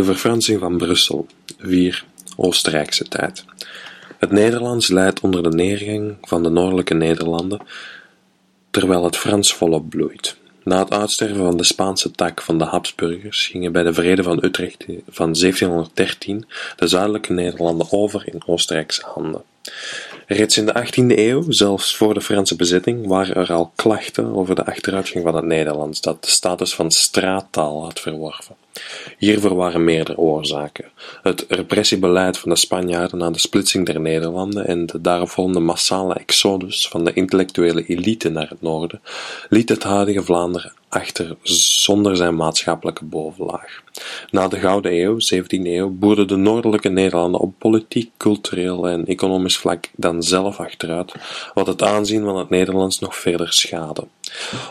De verfransing van Brussel, 4 Oostenrijkse tijd. Het Nederlands lijdt onder de neergang van de noordelijke Nederlanden, terwijl het Frans volop bloeit. Na het uitsterven van de Spaanse tak van de Habsburgers gingen bij de Vrede van Utrecht van 1713 de zuidelijke Nederlanden over in Oostenrijkse handen. Reeds in de 18e eeuw, zelfs voor de Franse bezetting, waren er al klachten over de achteruitgang van het Nederlands, dat de status van straattaal had verworven. Hiervoor waren meerdere oorzaken: het repressiebeleid van de Spanjaarden na de splitsing der Nederlanden en de daaropvolgende massale exodus van de intellectuele elite naar het noorden liet het huidige Vlaanderen achter zonder zijn maatschappelijke bovenlaag. Na de Gouden Eeuw, 17e eeuw, boerden de noordelijke Nederlanden op politiek, cultureel en economisch vlak dan zelf achteruit, wat het aanzien van het Nederlands nog verder schade.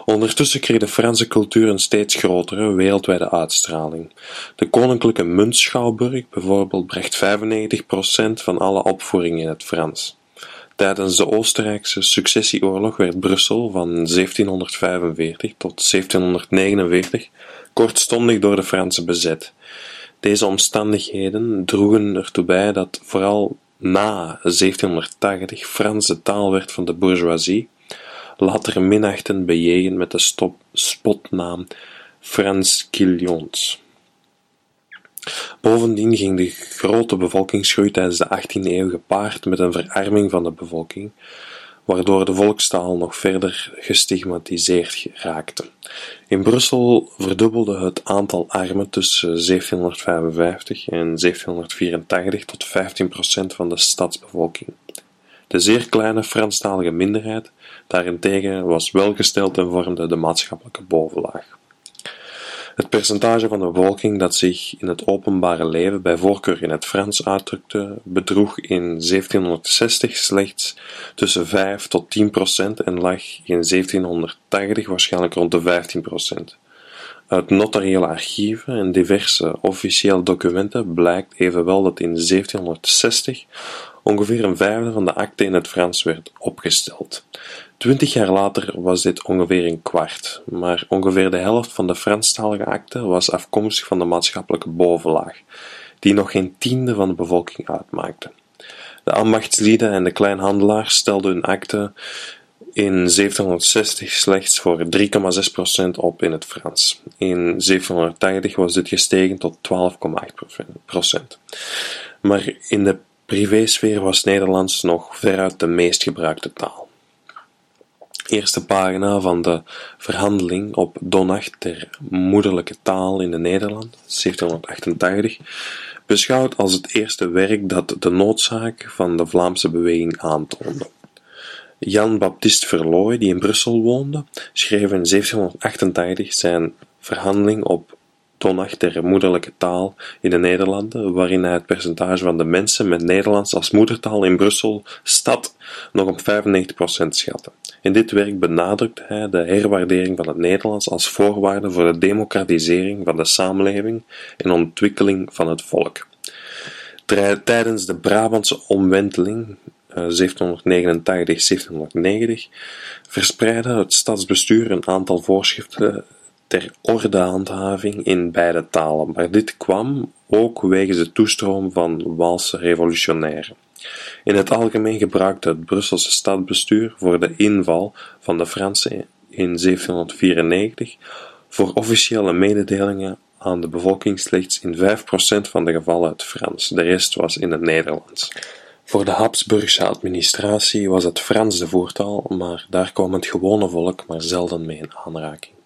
Ondertussen kreeg de Franse cultuur een steeds grotere wereldwijde uitstraling. De Koninklijke Muntschouwburg bijvoorbeeld bracht 95% van alle opvoeringen in het Frans. Tijdens de Oostenrijkse Successieoorlog werd Brussel van 1745 tot 1749 kortstondig door de Fransen bezet. Deze omstandigheden droegen ertoe bij dat vooral na 1780 Frans de taal werd van de bourgeoisie, later minachtend bejegend met de spotnaam Frans Quillions. Bovendien ging de grote bevolkingsgroei tijdens de 18e eeuw gepaard met een verarming van de bevolking, waardoor de volkstaal nog verder gestigmatiseerd raakte. In Brussel verdubbelde het aantal armen tussen 1755 en 1784 tot 15% van de stadsbevolking. De zeer kleine Franstalige minderheid daarentegen was welgesteld en vormde de maatschappelijke bovenlaag. Het percentage van de bevolking dat zich in het openbare leven bij voorkeur in het Frans uitdrukte, bedroeg in 1760 slechts tussen 5 tot 10 procent en lag in 1780 waarschijnlijk rond de 15 procent. Uit notariële archieven en diverse officiële documenten blijkt evenwel dat in 1760 ongeveer een vijfde van de akten in het Frans werd opgesteld. Twintig jaar later was dit ongeveer een kwart, maar ongeveer de helft van de Franstalige akten was afkomstig van de maatschappelijke bovenlaag, die nog geen tiende van de bevolking uitmaakte. De ambachtslieden en de kleinhandelaars stelden hun akten in 1760 slechts voor 3,6% op in het Frans. In 1780 was dit gestegen tot 12,8%. Maar in de privésfeer was Nederlands nog veruit de meest gebruikte taal. Eerste pagina van de verhandeling op Donnacht ter moederlijke taal in de Nederland, 1788, beschouwd als het eerste werk dat de noodzaak van de Vlaamse beweging aantoonde. Jan Baptist Verlooy, die in Brussel woonde, schreef in 1788 zijn verhandeling op Donnacht ter moederlijke taal in de Nederlanden, waarin hij het percentage van de mensen met Nederlands als moedertaal in Brussel stad nog op 95% schatte. In dit werk benadrukt hij de herwaardering van het Nederlands als voorwaarde voor de democratisering van de samenleving en ontwikkeling van het volk. Tijdens de Brabantse omwenteling 1789-1790 eh, verspreidde het stadsbestuur een aantal voorschriften ter ordehandhaving in beide talen, maar dit kwam ook wegens de toestroom van Waalse revolutionairen. In het algemeen gebruikte het Brusselse stadsbestuur voor de inval van de Fransen in 1794 voor officiële mededelingen aan de bevolking slechts in 5% van de gevallen het Frans, de rest was in het Nederlands. Voor de Habsburgse administratie was het Frans de voertaal, maar daar kwam het gewone volk maar zelden mee in aanraking.